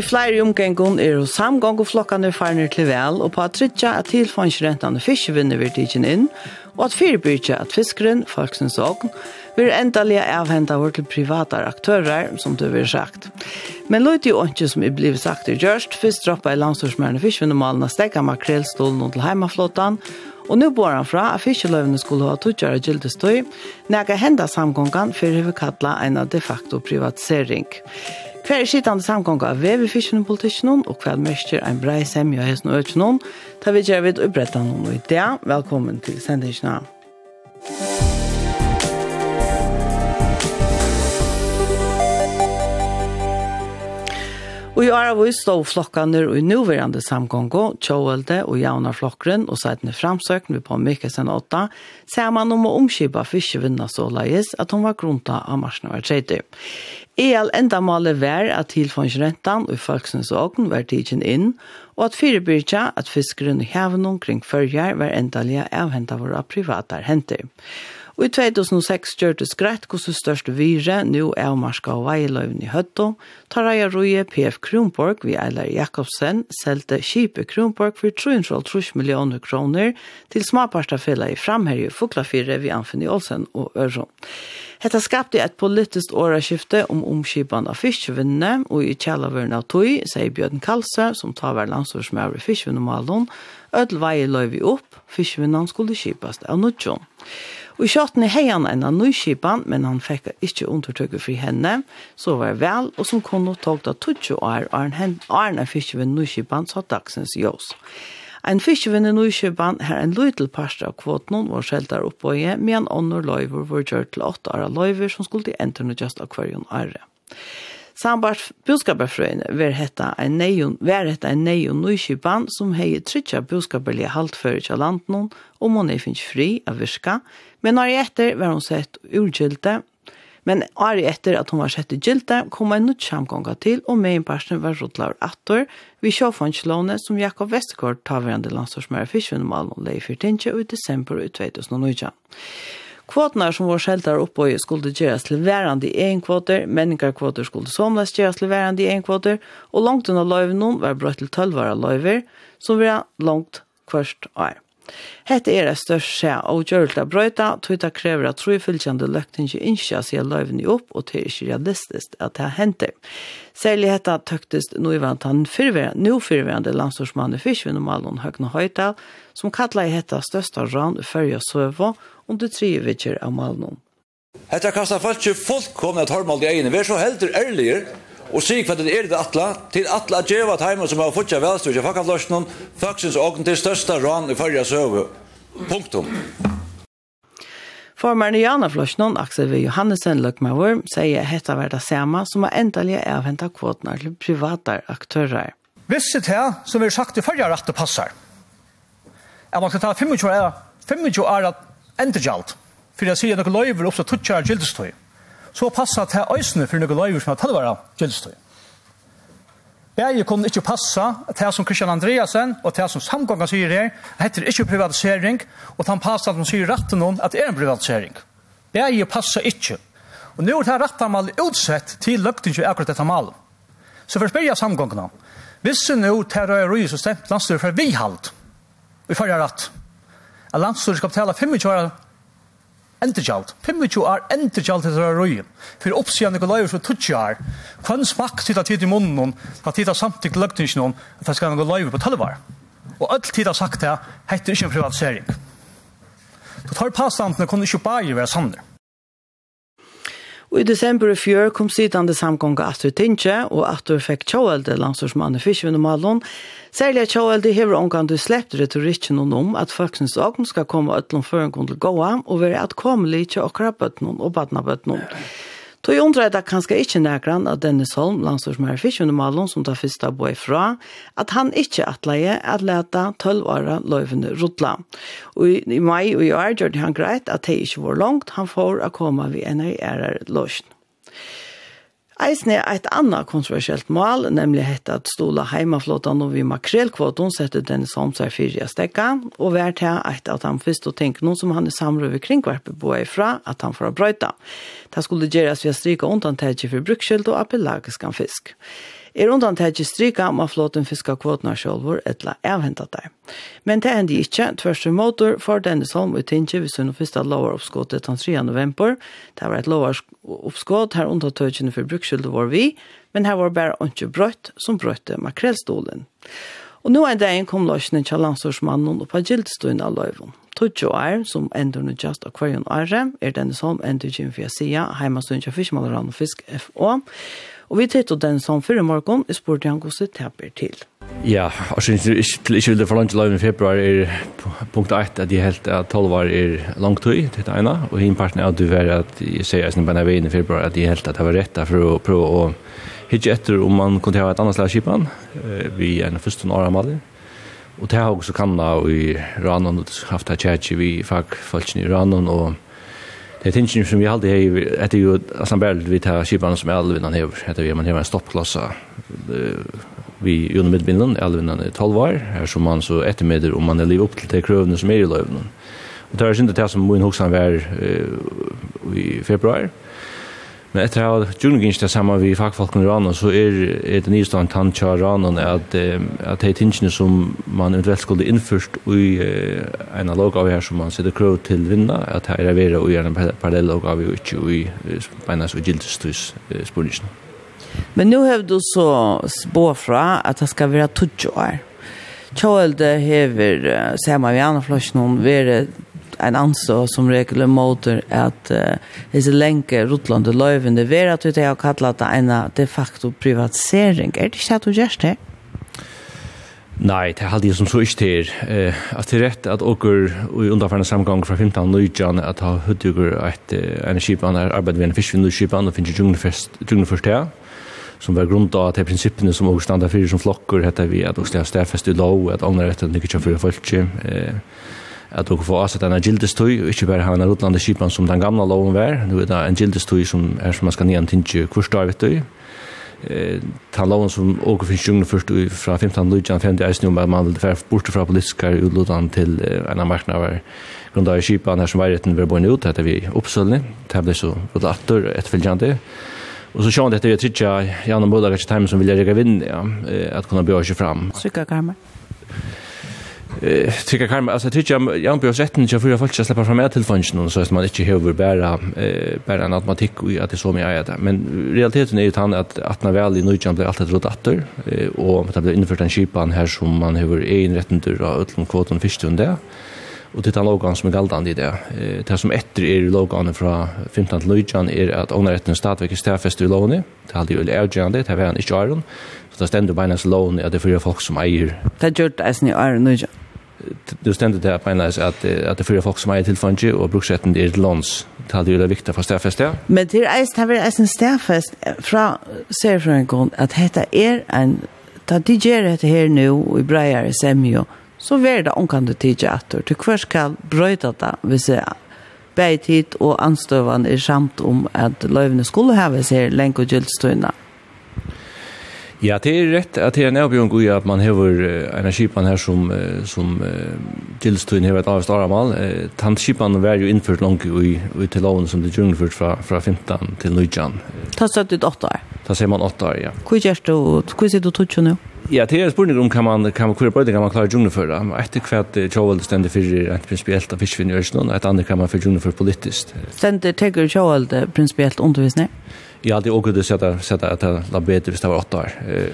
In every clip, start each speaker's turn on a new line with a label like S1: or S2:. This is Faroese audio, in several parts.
S1: i flere omgengen er hos samgångflokkene farner til vel, og på at trytja at tilfangsrentene fiskevinner vil tidsen inn, og at fyrbyrja at fiskeren, folksens ogn, vil endelig avhenta vår til private aktører, som du vil sagt. Men løyt jo ikke som er blivet sagt i Gjørst, først droppa i landstorsmærende fiskevinnermalen av stekka makrelstolen til heimaflåtan, Og nu bor han fra at fiskeløvene skulle ha tuttjare gildestøy, nega henda samgångan for å kalla en de facto privatisering. Hver sittande samgång av vev i fisken og politikken, og hver mørker en brei semje og hesten og økken, Ta vi gjerne vidt opprettet noen og idé. Velkommen til sendingen Og i år av oss stod flokkene og i nuverande samgångo, tjåvelde og jauna flokkren, og sætene framsøkene vi på Mikkelsen 8, ser man om å omkjøpe fiskevinna så leies at hun var grunta av marsjen var tredje. EL male vær at tilfångsrentan og folksens åken var tidsen inn, og at fyrirbyrja at fiskeren i haven omkring førjar var endalige avhenta våre privatar henter. Og i 2006 gjør det skrett hos det største vire nå er marska og veiløven i Høtto, Taraja Røye PF Kronborg ved Eilar Jakobsen selte Kipe Kronborg for 3,5 millioner kroner til smaparstafella i framherje Foklafire ved Anfinn Olsen og Øron. Hetta skapte et politisk åraskifte om omskipan av fiskvinnene, og i kjallavøren av tog, sier Bjørn Kalse, som tar hver landsvarsmær i fiskvinnemalen, ødelveie løy vi opp, fiskvinnene skulle skipast av nødjon. Og i kjøttene hei han en av nyskipan, men han fikk ikke undertøkke fri henne, så var det vel, og som kunne tog da tutsi år, og han er Arne fiskje ved nyskipan, så dagsens jøs. Ein fiskevinn i Nysjøban her en løytel parster av kvoten var sjeltar oppbøye, men ånder løyver hvor gjør til åtte år løyver som skulle til enten og just akvarion ære. Sambart buskaperfrøyne var hetta en neion, var hetta en neion nøyskipan som hei trytja buskaperlige haltfører til landen og må nei finnes fri av virka, men når etter var hun sett urgylte, men ari etter at hun var sett urgylte, kom en nødt samgånga til, og meinparsen var rotlar attor, vi sjåfondslåne som Jakob Vestegård taverande landstorsmæra fyrstvinnumalen og leifyrtinje i desember 2019. Kvotene som var shelter oppe skulle gjøres til værende i en kvoter, menningarkvoter skulle somles gjøres til værende i en kvoter, og langt under løyven var brøtt til tølvare løyver, som var langt kvørst år. Hette er det største og gjør det brøyta, tog det krever at trofylkjende løkten ikke innskjer seg løyvene opp, og det er ikke realistisk at det henter. Særlig hette tøktes nøyvant han nå fyrverende landstorsmann i Fyrsvinn og Malon Høgne Høytal, som kallet i hette største rann i Førje Søvå, under tre vidtjer av Malon.
S2: Hette kastet folk ikke folk kom at Hormald i egne, er så helder ærligere, Og sig for det er det atla, til atla at gjeva at heima som har fortsatt velstyr, ikke fakka florsen, faksins åken til størsta ran i fyrja søve. Punktum.
S1: Formaren i Jana Flosjnån, Aksel V. Johannesen Løkmavur, sier hetta var det samme som har endelig avhentet kvotene til private aktører.
S3: Visse her, som vi har sagt i forrige og passer, er man skal ta 25 år, 25 år at endre for jeg sier noen løyver opp til tutsjere gildestøy så passa til øysene for noen løyver som har tatt være gjeldstøy. Begge kunne ikke passa til som Christian Andreasen og til som samgången sier her, heter ikke privatisering, og han passa at man sier retten noen at det er en privatisering. Begge passa ikke. Og nå er det rettamal utsett til løgten ikke akkurat dette malen. Så for å spørre samgångene, hvis det nå tar Røy er røy så stemt landstyrer for vi halvt, vi følger rett, at landstyrer skal betale 25 entergjald. 25 år entergjald til dere røyen. For oppsiden Nikolai for 20 år. Hvem smak sitter tid i munnen noen, har tid har samtidig løgt ikke noen, at det skal Nikolai på 12 år. Og alt tid har sagt det, heter ikke en privatisering. Så tar pastantene kunne ikke bare være sanner.
S1: Og i desember i fjør kom siden det samgånga Astrid Tinche, og Astrid fikk tjåelde landstorsmann i Fischvinn og Malon. Særlig at tjåelde hever omgang du sleppt retorikken om at folksens åkken skal komme utlom føringen til gåa, og være at atkomelig til okra bøtnen og badna bøtnen. Ja. Då jag undrar det kanske inte näkran att Dennis Holm, landstorsmär Fischund Malon som tar första bo ifra, att han inte attleje att läta 12 år löven rotla. Och i maj och i år gjorde han greit att det inte var långt han får att komma vid en av är lösning. Eisen er et annet kontroversielt mål, nemlig hette at stola heimaflåten og vi makrelkvoten setter den som seg fire stekka, og vær til et at han først og tenker noe som han er samlet ved kringkvarpet på ifra at han får brøyta. Det skulle gjøres ved å stryke undantegje for brukskjeld og apelagisk fisk er undantekje stryka om at flåten fiskar kvotnar sjolvor etla avhenta der. Men det hendi ikkje, tvers motor, for Dennis Holm ut tinge vi sunn og fyrsta lovaroppskåtet den 3. november. Det var et lovaroppskåt, her undantekjene for brukskyldet var vi, men her var bare ikke brøtt som brøtte makrellstolen. Og nå en kom løsning til landstorsmannen og på gildstøyene av løyven. Tutsi er, som ender nå just akvarion året, er denne som ender ikke for å si, hjemme til fiskmalerne og fisk FO. Og vi tittet den som før i morgen, og spurte han hvordan det tapper til.
S4: Ja, og synes jeg ikke, ikke vil det for langt i februar er punkt 1 at jeg helt at 12 år er langt høy, det er ene, og hinn parten er at du er at jeg sier jeg snibber veien i februar at jeg helt at det var rett for å prøve å hitje etter om man kunne ha et annet slag skipan vi er en første år av Mali. Og det har også kanna i Ranon, og haft det tjætje vi fagfolkene i Ranon, og det tingen som vi alltid har heter ju att väl vi tar skipan som är han har heter vi man har en stoppklassa vi under midtbinden Elvin han är 12 år här som man så eftermiddag om man är liv upp till de krövna som är i löven och det är inte det som min han var i februari Men etter å ha Junigins det samme vi fagfolkene i Rana, så er, er det nyeste han tann til Rana at, at de tingene som man eventuelt skulle innførst i uh, en av her som man sitter krøv til vinna, at det er vera i en parallell logav og ikke i beinas og gildestus uh, spurningene.
S1: Men nu har du så spå fra at det skal være 20 her. Kjølde hever, ser man vi andre flosjonen, være en anså som regel måter at uh, disse lenke rotlande løyvende ver at vi har kallat det en de facto privatisering. Er det ikke at du gjør det?
S4: Nei, det er aldri som så ikke til. Uh, at det er rett at åker i underfærende samgang fra 15 nøytjan at ha høytugger et energipan er arbeid ved en fisk ved og finnes junglefest her som var grunnt av til prinsippene som også standa fyrir som flokker heter vi at også det er stedfest i lov at ångre rett at det ikke kjører folk eh, at du får avsett en gildestøy, og ikke bare ha en rutland i Kipan som den gamla loven var. Nu er det en gildestøy som er som man skal nyan tinge vet i. Eh, ta loven som åker finnes jungene først fra 15 lydjan, 50 eisen om at man vil fære bort fra politiske utlodan til eh, en av markna var grunn av Kipan her som var retten var borne ut, etter vi oppsølne, det ble så rutla atter etterfølgende. Och så sjön det är tredje Janne Mulla Gachtheim som vill lägga vinn ja, att kunna börja sig fram.
S1: Cykelkarmar
S4: eh tycker kan alltså tycker jag på sätta jag får folk släppa fram med telefonen så att man inte behöver bära eh bära en automatik och att det så mer är det men realiteten är ju tant att att när väl i nöjan blir alltid rotator eh och att det blir infört en skipan här som man behöver en rätten till av utlån kvoten först under och det är logan som är galdande i det. Eh, det som efter är logan från 15 till Lujan är att ånarrätten stadväcker stäfest i lånet. Det hade ju väldigt det är en inte Aron. Så det ständer bara ens lån att det för folk som äger.
S1: Det är gjort det är ni Aron nu
S4: du stendet det på en at, at det fyrir folk som er tilfange og bruksretten er låns det hadde jo det viktig for stedfest ja
S1: men det er eist det er eist en stedfest fra ser at dette er en ta de gjør dette her nu i breier semjo så vær det omkant du tidje atter Du hver skal brøyta det hvis jeg beit hit og anstøvan er samt om at løyvene skulle heves her lenk og gyldstøyna
S4: Ja, det er rett at det er en avbjörn at man har en av skipan her som, som uh, tillstånd har ett avst aramal. Tant skipan var jo innført langt i, i til loven som det djungelfört fra, fra 15 til 19.
S1: Ta stöd ut 8 år?
S4: Ta ser man 8 år, ja.
S1: Hvor görs du? hvor ser du tog nå?
S4: Ja, det är spørsmål om kan man kan man kura på det kan man klare djungeln för det. Ett kvart Joel for för prinsipielt av fiskvinn i Ørsland, ett annat kan man för djungeln för
S1: politiskt. Ständer tänker Joel principiellt undervisning?
S4: Ja jag hade också det sätta sätta att det var bättre hvis det var åtta år. Eh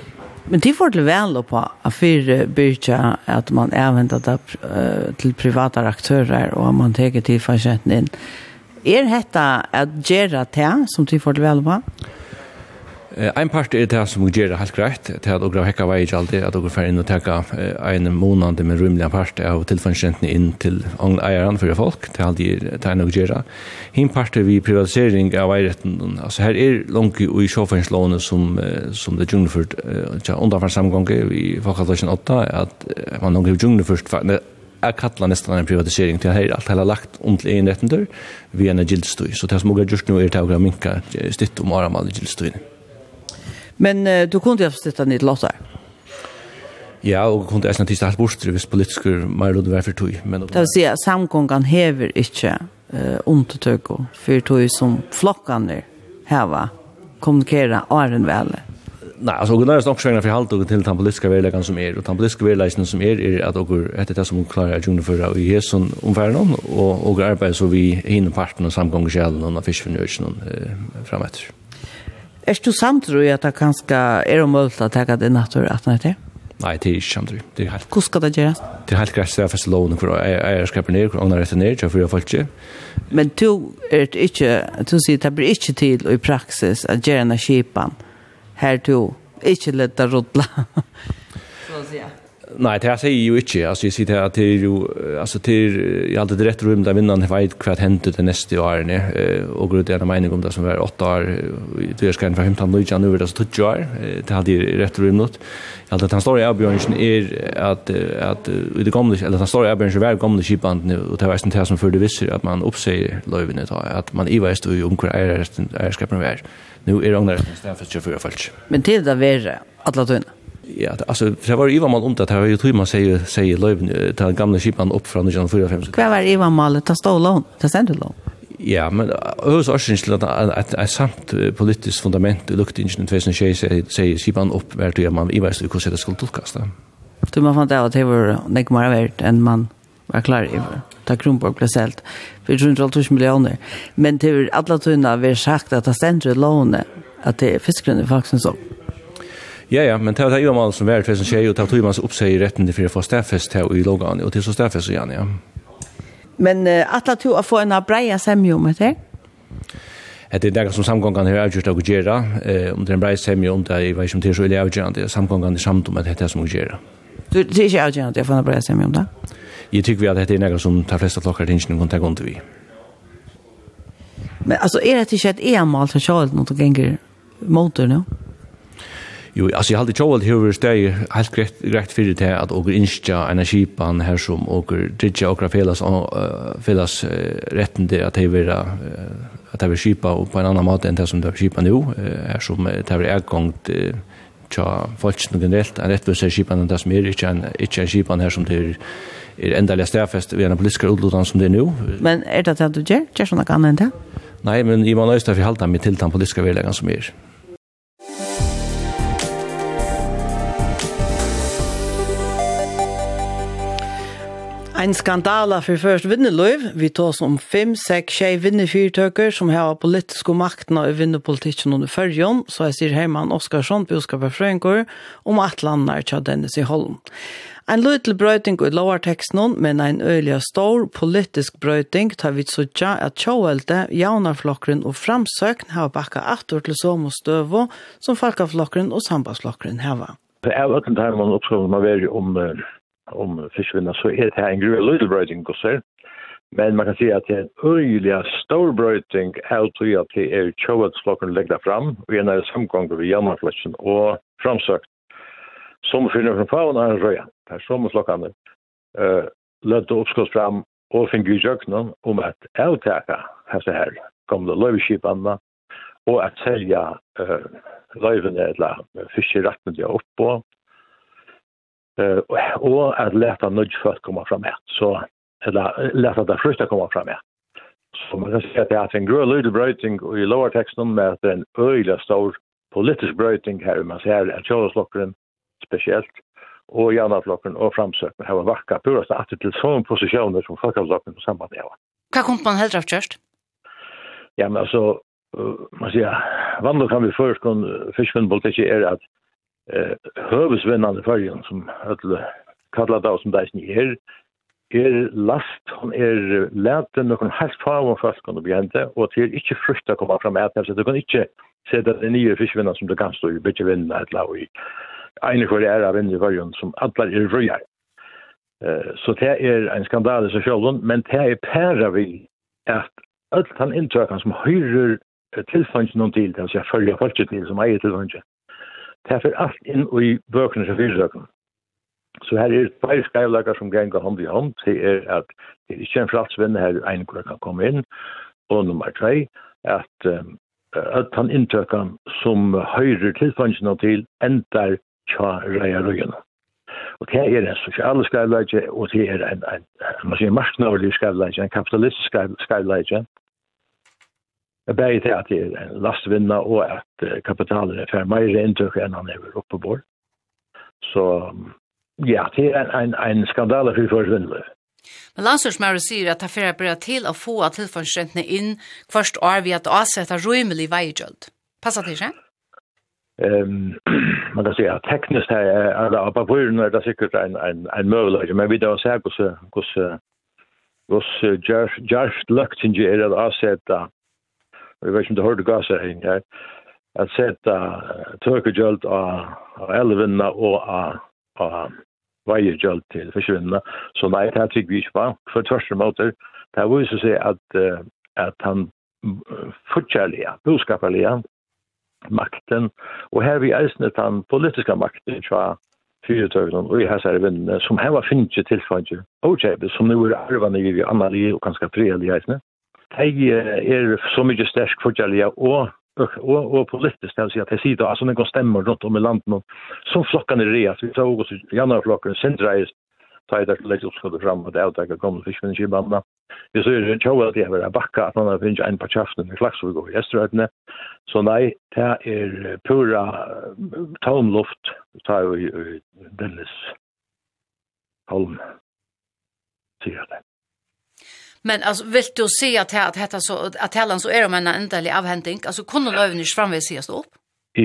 S1: Men det får det väl på att för byrja att man använder det uh, till privata aktörer och man tar till försättningen. Är detta att göra det som det får det väl på?
S4: Ein part er det som gjør det helt greit, til at dere hekka vei ikke alltid, at dere får inn og teka en måned med rymlig part av tilfangskjentene inn til eieren for folk, til alt det er noe gjør det. Hinn part er vi privatisering av eierretten, altså her er langt i sjåføringslånet som, som det er ført, ikke underfart samgånget i Folketlasjen 8, at man langt gjør først, er kallar nesten en privatisering til her alt heller lagt om til egen rettendur vi er en gildstøy så det som også er gjort nå er til å minka stytt om aramall i gildstøyene
S1: Men uh, du kunde ju ha stöttat ner till åtta.
S4: Ja, og kunde eisne tista alt bort, hvis politisker mer lodde være for tog. Men...
S1: Det vil si at samgångan hever ikke uh, undertøkko for tog som flokkene heva kommunikere åren vel.
S4: Nei, altså, og nærmest skjønner for halvt og til den politiske verleggen som er, og den politiske verleggen som er, er at dere, etter det som klarer å gjøre for å gjøre omfæren om, og, og arbeid så vi hinner parten og samgången sjælen og fiskfornøyelsen eh, frem etter.
S1: Er du samtrøy at det kanskje er om mulig å ta det natur at det er?
S4: Nei, det er ikke samtrøy. Det er helt...
S1: Hvordan skal det gjøres?
S4: Det er helt greit å jeg lån for eierskapen ned, og når jeg ned, så får jeg folk ikke.
S1: Men du er ikke, du sier det blir ikke til i praksis at gjøre gjerne skipan her du ikke lette rodla. Så å si.
S4: Nej, det här jo ju Altså, Alltså sier det att det är ju alltså till jag alltid rätt rum där vinnan har vet vad hände det nästa eh, og och til en mening om det som var åtte år det ska inte för 15 minuter nu det så tog jag det hade rätt rum något. Jag hade han står i Björnsen är att att i det gamle, eller den store i er gamle gamla og och det er inte det som förde visser att man uppsäger löven at man i vet ju om är är er nu är det andra istället för 24 falsk.
S1: Men till det värre alle tunna.
S4: Ja, alltså för det var Ivan mal det där jag tror man säger säger löven den gamla skipan upp från 1945.
S1: Kvar var Ivan mal ta det ta lån.
S4: Ja, men hos Arsens til at et samt politisk fundament i luktingen i 2006 sier Sipan opp hver tida man i veist hvordan det skulle tolkast det.
S1: Du må fant av at det var nek mer verdt enn man var klar i da Kronborg ble selt for 112 millioner. Men til alle tunna vi sagt at det stendte lånet at det er fiskgrunnet faktisk sånn.
S4: Ja, ja, men det var ju mal som var 2020 og det tog man så upp sig rätten för att få stäffest här i Logan och till så stäffest igen, ja.
S1: Men uh, att du å få en breja semje om det? Att
S4: det er det som samgången har avgjort å gjøre, eh, om det er en breja semje om det, jeg vet ikke om det er så eller avgjörande, samgången er samt om att det är som gjøre.
S1: Du, det är inte avgjörande att få en breja semje om det?
S4: Jag tycker at det er något som de flesta klockar inte kan ta gång till vi.
S1: Men altså, er det ikke et e-mal för Charles något gänger motor nå? No?
S4: Jo, altså jeg halte tjovel hever steg helt greit, greit fyrir til at åker innskja en kipan her som åker dritja åker felas, uh, felas uh, retten til at hever uh, at hever kipa og på en annan måte enn det som det hever skipa nu, uh, her som det hever ergångt uh, tja folksen generelt, en rettvis er skipan enn det som er, ikke en, ikke en skipan her som det er er endelig stedfest ved en politisk utlodan som det er nu.
S1: Men er det det du gjør? Gjør sånn at annet enn det?
S4: Nei, men i man øyster for halda meg til den politiska vedleggen som er.
S1: Ein skandala for først vinneløyv. Vi tås om fem, seks, tjei vinnefyrtøkker som har politiske maktene i vinnepolitikken under førjon, så jeg sier Herman Oskarsson, Bjoskapet Frøyngård, om at landene er tja Dennis i Holm. Ein løytel brøyting i lovarteksten, men ein øyelig stor politisk brøyting tar vi suttja at tjåvelde, jaunarflokkeren og framsøkn har bakka atur til som og støvo, som falkaflokkeren og sambandsflokkeren heva.
S5: Det er løytel der man oppskriver man veri om om fiskvinna så er det här en grøy little bröding gosser. Men man kan si at det er en øyelig stor bröding av tror at det er tjovatsflocken lägga fram og en av samgång ved jammarflätsen og framsökt. Som finner fra faun er en röja. Det er som slockan. Uh, lødde oppskås fram og finner i jøkkenen om at avtaka hese her gamle løyveskipanna og at selja uh, løyvene eller fiskerettene de er oppå eh at att lätta nudge komme fram her. så eller leta det första komme fram her. så man kan si at det er en grøy lydel brøyting och i lower texten med er en øyla stor politisk brøyting her, man ser at kjøleslokkeren speciellt och Janaflockren och framsökna har vakka purast att till sån positioner som folkavlocken på samband med.
S1: Hva kom man helt rätt kjørst?
S5: Ja men alltså man säger vandrar kan vi först kon fiskmenpolitik är att eh hövsvinnande färjan som ödle kallar det som där ni är er last hon er läten nokon helt far og fast kan bli hente og til ikkje frukta koma fram at så du kan ikkje se det det nye fiskvinnar som du kan stå i bitte vind at lau i eine det er av vind i varjon som allar er røyar eh så det er en skandal i seg sjølv men det er pæra vi at alt han inntøkan som høyrer tilfangen til, det vil si følge folket til som eier tilfangen Det er alt inn i bøkene som finnes dere. Så her er bare skreivlager som ganger hånd i hånd. Det er at det er ikke en fratsvenn her en hvor kan komme inn. Og nummer tre, at um, at han inntøkker som høyrer tilfangene til endar tja reia røyene. Og det er en sosiale skreivlager, og det er en, en, en, en marknavlig skreivlager, en kapitalistisk skreivlager bæri til at det er en lastvinna og at kapitalet er færre mer inntøk enn han er oppe på. Så ja, det er en, en, en skandale for forsvinnelig.
S6: Men landslagsmæren sier at det færre bør til å få tilføynsrentene inn først år ved at avsette rymelig veigjøld. Passer det ikke?
S5: Ehm man kan säga tekniskt här är det på papperen är det säkert en en en möjlighet men vi då säger hur hur hur just just lucked in det att avsätta vi vet ikke om du hørte gasserheng her, at sette tøkegjølt av elvinna og av veiergjølt til fiskvinna. Så nei, det her trygg vi ikke på. For tvørste måter, det her viser seg at, at han fortjærlige, boskapelige, makten, og her vi eisne den politiska makten tja, fyrtøvnen og i hæsare vinnene, som her var finnes tilfanget, og kjæpet, som nu er arvane i vi annalige og ganske frelige eisne de er så mye sterk forskjellige, og og, og politisk, det vil at jeg sier altså noen stemmer rundt om i landet, som flokkene er reas, vi tar også januarflokken, sindreis, tar jeg der til legge oppskottet fram, og det er avtaket fisk men fiskvinne kibandene. Vi så jo ikke at jeg vil ha bakka, at man har finnet en par chaften med flaks og vi går yesterday Så nei, det er pura taumluft, tar jo Dennis Holm, sier det.
S6: Men alltså vill du se att här att detta så att hällan så är de en ändlig avhänding. Alltså kunde lövnish framvis ses upp.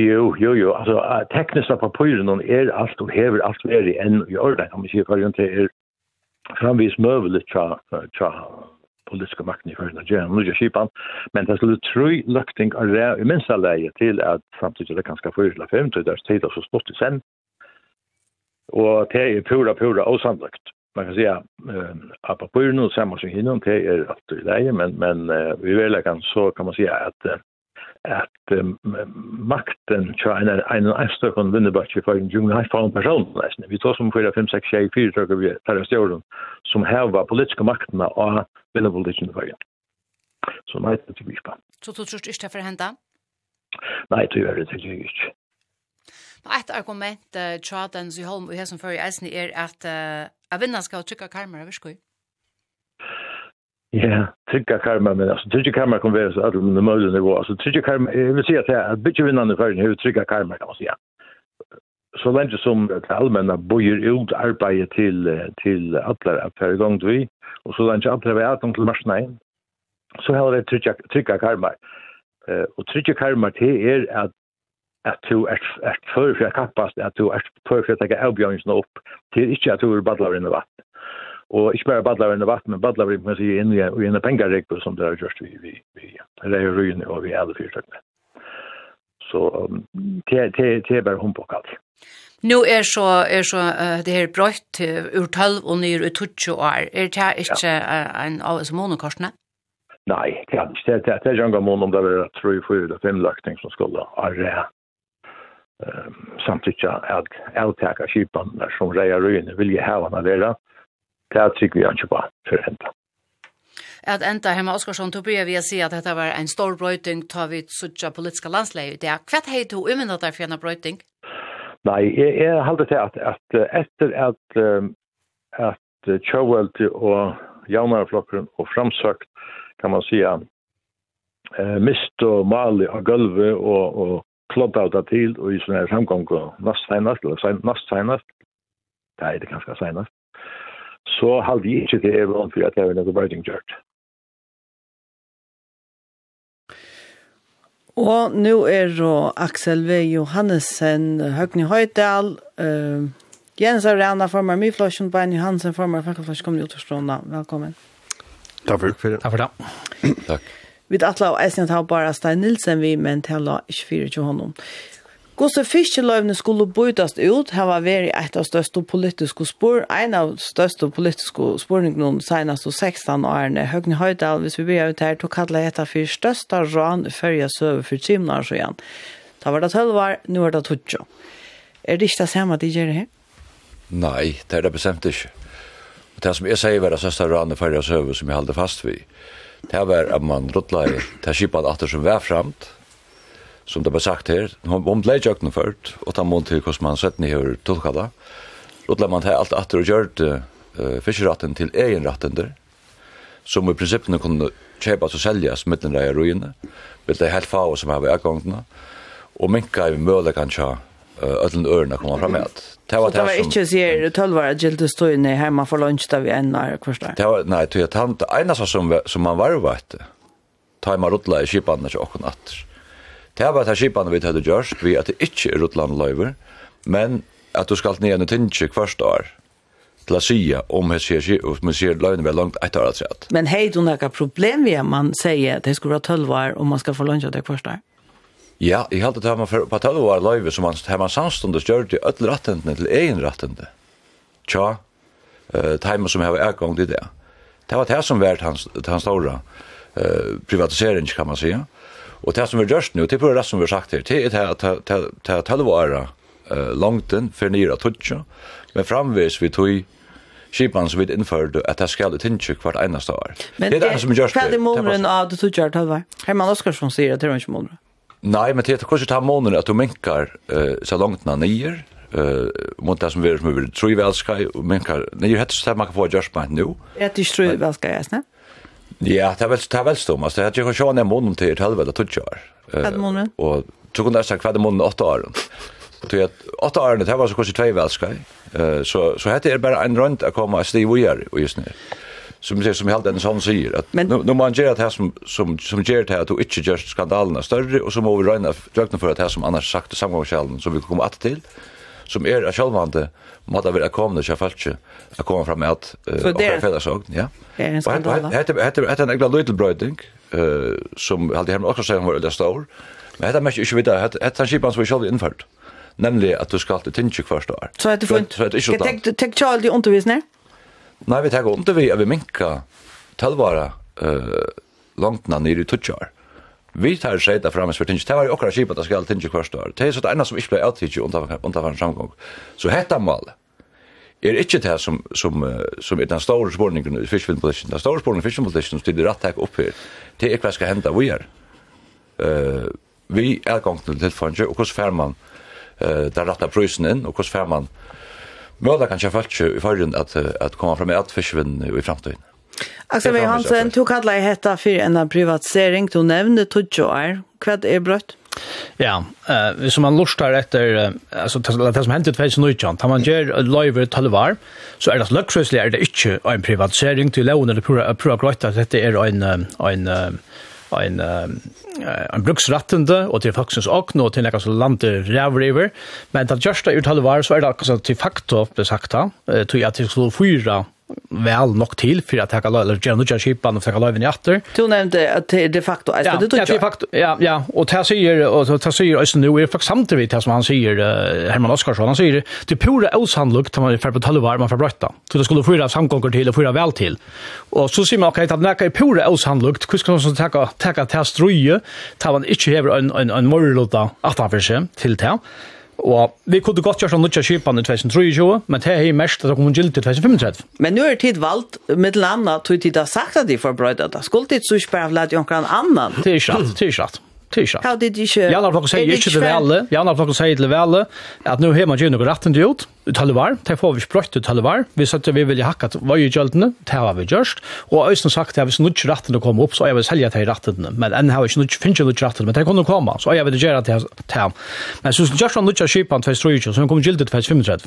S5: Jo, jo, jo. Alltså tekniska papiren hon är allt och häver allt mer i en i ordan om vi ser för inte är framvis möjligt tra tra politiska makten i förhållande till German och Japan. Men det skulle tru lukting av det i minsta läge till att samtidigt det ganska förhållande fem till där tid så stort i sen. Och det är pura, pura osannolikt man kan säga eh apropå nu samma som hinner inte är att det är men men eh, vi vill kan så kan man säga att att um, makten China en en stor kon Winnebatch för en jung high farm person nästan. Vi tar som för 5 6 6 4 tror vi tar det stjärn som har var politiska makten och Winnebatch för så mycket det vi spa
S6: så så just det för hända?
S5: Nei, det gör det ikke.
S6: Et argument uh, tjaden i Holm og Hesson för i Eisen er at uh, vinnan skal trycka karmer över skoj.
S5: Ja, trycka karma, men alltså trycka karma kommer vara så att det möjligen nivå. Alltså trycka karma, jag vill säga att jag byter vinnande för hur trycka karma kan man säga. Så länge som det allmänna böjer ut arbete till, till alla per gång vi, och så länge alla vi är till marsnain, så har det trycka, trycka karma. Uh, och trycka karma till är att at du er er før for kampast at du er før for at jeg avbjørnsen opp til ikke at du er badlar i vatt og ikke bare badlar i vatt men badlar i man sier inn i en pengarek som det har gjort vi vi vi reier er og vi er alle fyrtøkne så det er bare hun på kalt.
S6: Nå er så er så uh, det her brøtt ur 12 og nyr ut 20 år. Er det ikke uh, en av oss månedkorsene?
S5: Nei, det er ikke det. Er ikke en gang måned om det er 3, 4 eller 5 løkning som skulle ha samtidig at avtäcka kipan där som reier röjne vil jeg ha henne där. Det er trygg vi ikke på for för henne.
S6: Att ända hemma Oskarsson tog börja vi att se att detta var en stor brøyting tar vi suttja politiska landsläge. Det är kvätt hej to umyndat där för en bröjting?
S5: Nej, jeg, jag håller till at, att efter att, at Tjöwelt og Jaunarflokken og Framsökt kan man si, uh, mist og mali av gulvet og, og klodd av det til og i sånne her samgång og nast senast, eller nast senast, det er det ganske senast, så halde jeg ikke til evig for at jeg vil noe bøyding gjørt.
S1: Og nå er Aksel V. Johannesen, Høgni Høydal, uh, Jens Arena former Myflosjen, Bein Johansen former Fakkaflosjen, kom du ut Velkommen.
S7: Takk for det. Takk for
S4: det. Takk.
S1: Vi atla alla eisen at han bara Stein Nilsen vi, men til han la ikke fyrir til honom. Gosse fiskeløyvene skulle bøydast ut, her var veri et av største politiske spår, en av største politiske spårningene senast og 16 årene. Høgne Høydal, hvis vi blir ut her, tog kallet etter for største ran før jeg søver for timene så igjen. Da var det 12 år, nå er det 20. Er det ikke det samme de gjør det her?
S2: Nei, det er det bestemt ikke. Det som jeg sier var det største ranet før jeg søver som jeg holder fast vid, det var at man ruttla i det at det som var framt, som det var sagt her, hun ikke jøkna ført, og ta mån til hvordan man sett ni her tulkada, ruttla man til alt atter og gjørt uh, fiskeratten til egen ratten der, som i prinsippene kunne kjøpes og selges mittlen rei ruine, vil det helt fag som har vi er og minka i mølekan tja ödlen örna komma fram med.
S1: Det var det var inte så här 12 år gilt att stå inne hemma för lunch där vi än när.
S2: Det var nej, tog jag tant ena så som som man var vet. Ta mig rutla i skipan och och natt. Det var det skipan vi hade gjort, vi att det inte rutland lever men att du skall ner en tinche kvarstår till att säga om hur ser sig och man ser lönen väl långt ett år att
S1: Men hej du några problem vi man säger att det skulle vara 12 var om man ska få lunch där första.
S2: Ja, jeg halte det man for på tøve var løyve som man her man samstundes gjør til ødel rattendene til egen rattende. Tja, uh, timer som har ergang til det. Det var det som var hans, hans store uh, privatisering, kan man säga. Og det som vi gjørst nu, det er det som vi har sagt her, det er det tøve var uh, langten for nyra tutsja, men framvis vi tog skipan som vi innførte at det skal utinnsju hvert eneste år.
S1: Men det er det som gjørs det. Hva er det måneden av det tutsja er tøve? Herman Oskarsson sier at det er ikke måneden.
S2: Nei, men det er kanskje ta måneder at du minkar uh, så langt na nyer, uh, mot det som vi som vi tror i elsker, og minkar, nyer hette så man kan få
S1: adjustment nå. Jeg tror i elsker, jeg.
S2: Ja, det er vel, det er vel stum, altså, jeg tror ikke han er måneden til helvete tutsjar.
S1: Hva er måneden?
S2: Og så kunne jeg sagt hva er måneden åtte år. Så at åtte år, det var så kanskje tvei velsker, så, så hette er bare en rønt å komme et stiv og gjør, og just nere som säger som helt den sån säger att Men... nu, nu man ger att här som som som ger det här att du inte just är större och så må vi räna räkna för att här som annars sagt samgångskällan som vi kommer att till som är er självande måste vara komma det fallt att komma fram med att
S1: och för
S2: sak ja. Det är en skandal det heter heter en ägla little bröding eh som hade hem också sen var det stor men det måste ju inte vidare att han skipan som själv infört nämligen att du ska alltid tänka första år.
S1: Så att du får tänkte tänkte jag aldrig undervisning
S2: Nei, vi tar under vi, vi minka tølvara uh, langtna nere i tutsjar. Vi tar seg det fremme, for det var jo akkurat kjipa, det skal tinge hverst år. Det er så det ene som ikke ble avtidsi under en samgång. Så hetta mal er ikke det som, som, som er den store spårningen i fiskvindpolitikken. Den store spårningen i fiskvindpolitikken som stiller rett opp her, det er hva skal hende vi er. Uh, vi er gang til tilfanget, og hvordan fer man uh, den rette prøysen inn, og hvordan fer man uh, Möda kanske falsk i förrun att att komma fram med att försvinna i framtiden.
S1: Alltså vi Hansen tog kalla i hetta för en privatisering du nämnde Tudjoar. Kvad är brött?
S3: Ja, eh som man lustar efter alltså det som hänt ut för nu Man gör live till var så är det luxury är det inte en privatisering till lån eller pura pura att det är en en en, en bruksrattende og til faktisk også nå til noe som lander rævriver. Men det gjørste uttalet var, så er det akkurat til fakta, ble sagt da, til at det skulle fyra väl nog till för att ta eller Jenna Jachipan och ta löven i åter.
S1: Du nämnde att det de facto är
S3: det Ja, de facto. Ja, ja, och ta säger och så det säger alltså nu är faktiskt samtidigt det som han säger Herman Oskarsson han säger det pura osannolikt att man för på tolvar man får brötta. Så det skulle fyra samgångar till och fyra väl till. Och så ser man okej att näka är pura osannolikt hur ska man så ta ta ta struje tar man inte över en en en morlota att han för sig till det. Og vi kunne godt gjøre sånn nødja skipan i 2023, men det er i mest at det kommer gilt i 2035.
S1: Men nu er tid valgt, med til annet, tog tid har sagt at de får brøyda det. Skulle tid så ikke bare ha lagt jonkan annan?
S3: Det er ikke rett, det er ikke rett. Tisha.
S1: How did you
S3: share? Janna flokken sier inte det väl. velle. Janna flokken sier det väl att nu har man ju noe retten til ut. Uttale var. Det får vi sprött ut uttale var. Vi sa at vi vill hacka vad ju gjeldene. Det har vi gjørst. Och Øystein sagt att at hvis noe att komma upp så jag vill sälja till rätten. Men än har vi ikke noe, finnes ikke noe. Men det kommer komma. Så jag vill göra det til Men så gjør han noe skipan 2023, så hun kom gildet 35.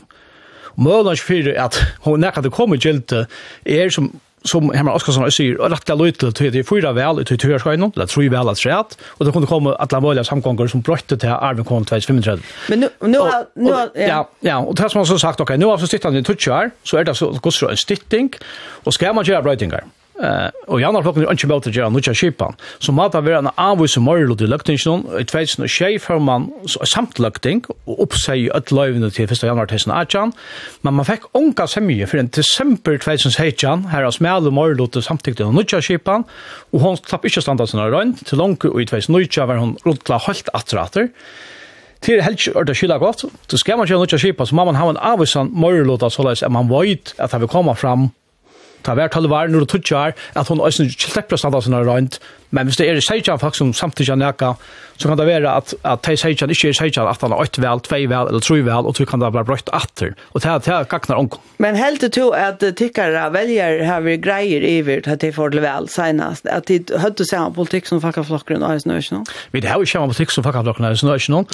S3: Mølansk fyrir at hon nekka det kom i gildet er som som Herman Oskarsson sier, og rettelig lite til det fyra vel ut i tøyerskøynen, eller tror vel at skjedd, og det kunne komme at la mulige samkonger som brøtte til Arven Kohn 235.
S1: Men nå har...
S3: Ja, ja, og det som han har sagt, ok, nå har vi stittet han i tutsjør, så er det så så en stitting, og skal man gjøre brøytinger? Eh, og jannar flokken er ikke møte gjøre nødja kipan. Så må det være en avvis morlod i løgtingsnån, i tveitsen og tjei før man samt løgting, og uppsei at øtt til fyrsta januar 2018, men man fekk onka semje for ein desember 2018, her er smale morlod til samtidig av nødja Shipan og hon slapp ikki standa sinna rundt til langt og i tveitsen nødja var hon rutla halt atrater. Til helst er det skylda godt, så skal man ikke ha noe kipan, så må man ha en avvisan morgelåta såleis, at man vet at det vil komme fram ta vær tal var når du tutjar at hon øysen sleppra standa sånn rundt men hvis det er seitjan faktisk som samtidig kan neka så kan det være at, at de seitjan ikkje er seitjan at han har 8 vel, 2 vel eller 3 vel og så kan det være brøtt atter og ta ta kaknar onk
S1: Men helt heldur to at tykkara veljer har vi greier iver at de får det vel senast at de høyde samme politikk som fakka flokkeren og øysen nå
S3: Vi det har jo samme politikk som fakka flokkeren og øysen nå